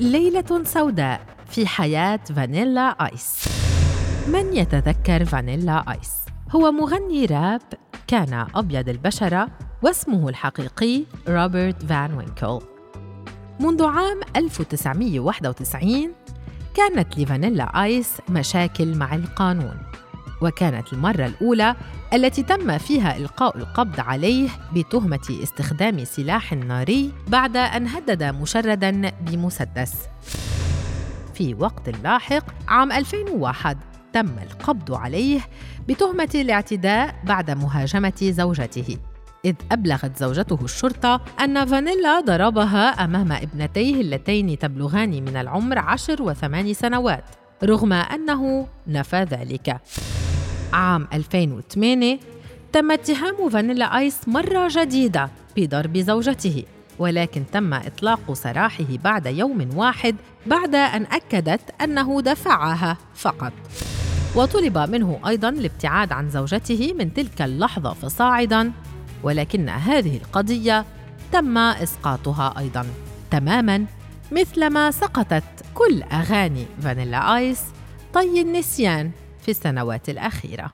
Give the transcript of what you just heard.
ليلة سوداء في حياة فانيلا آيس. من يتذكر فانيلا آيس؟ هو مغني راب كان أبيض البشرة واسمه الحقيقي روبرت فان وينكل. منذ عام 1991 كانت لفانيلا آيس مشاكل مع القانون. وكانت المرة الأولى التي تم فيها إلقاء القبض عليه بتهمة استخدام سلاح ناري بعد أن هدد مشردا بمسدس. في وقت لاحق عام 2001 تم القبض عليه بتهمة الاعتداء بعد مهاجمة زوجته إذ أبلغت زوجته الشرطة أن فانيلا ضربها أمام ابنتيه اللتين تبلغان من العمر عشر وثمان سنوات رغم أنه نفى ذلك عام 2008 تم اتهام فانيلا آيس مرة جديدة بضرب زوجته ولكن تم إطلاق سراحه بعد يوم واحد بعد أن أكدت أنه دفعها فقط. وطلب منه أيضا الابتعاد عن زوجته من تلك اللحظة فصاعدا ولكن هذه القضية تم إسقاطها أيضا تماما مثلما سقطت كل أغاني فانيلا آيس طي النسيان. في السنوات الأخيرة.